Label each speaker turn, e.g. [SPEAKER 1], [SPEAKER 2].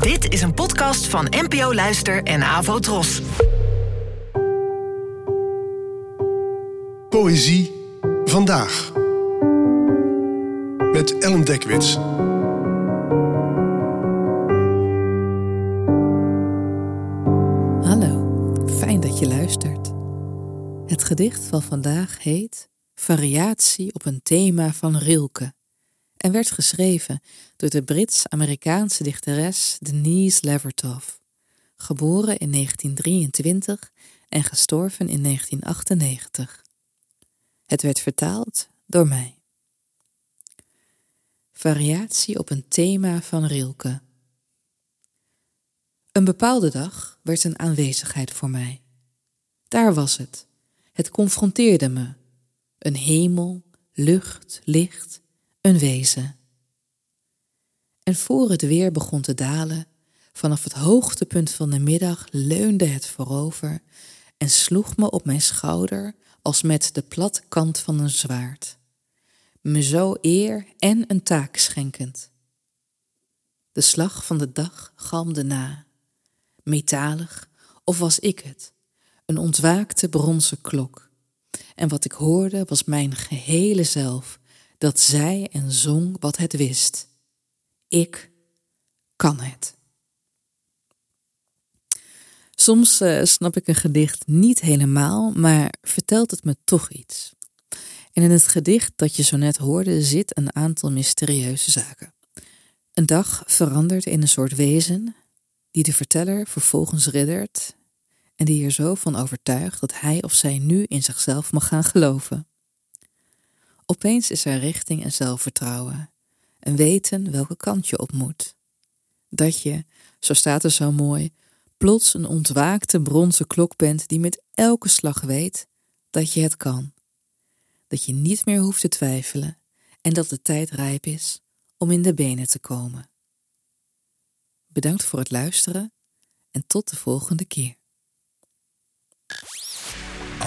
[SPEAKER 1] Dit is een podcast van NPO Luister en Avo Tros.
[SPEAKER 2] Poëzie vandaag. Met Ellen Dekwits.
[SPEAKER 3] Hallo, fijn dat je luistert. Het gedicht van vandaag heet Variatie op een thema van Rilke en werd geschreven door de Brits-Amerikaanse dichteres Denise Levertov, geboren in 1923 en gestorven in 1998. Het werd vertaald door mij. Variatie op een thema van Rilke. Een bepaalde dag werd een aanwezigheid voor mij. Daar was het. Het confronteerde me. Een hemel, lucht, licht, een wezen. En voor het weer begon te dalen, vanaf het hoogtepunt van de middag leunde het voorover en sloeg me op mijn schouder als met de platte kant van een zwaard, me zo eer en een taak schenkend. De slag van de dag galmde na, metalig, of was ik het, een ontwaakte bronzen klok. En wat ik hoorde was mijn gehele zelf, dat zei en zong wat het wist. Ik kan het. Soms uh, snap ik een gedicht niet helemaal, maar vertelt het me toch iets. En in het gedicht dat je zo net hoorde zit een aantal mysterieuze zaken. Een dag verandert in een soort wezen die de verteller vervolgens riddert en die er zo van overtuigt dat hij of zij nu in zichzelf mag gaan geloven. Opeens is er richting en zelfvertrouwen en weten welke kant je op moet. Dat je, zo staat er zo mooi, plots een ontwaakte bronzen klok bent die met elke slag weet dat je het kan. Dat je niet meer hoeft te twijfelen en dat de tijd rijp is om in de benen te komen. Bedankt voor het luisteren en tot de volgende keer.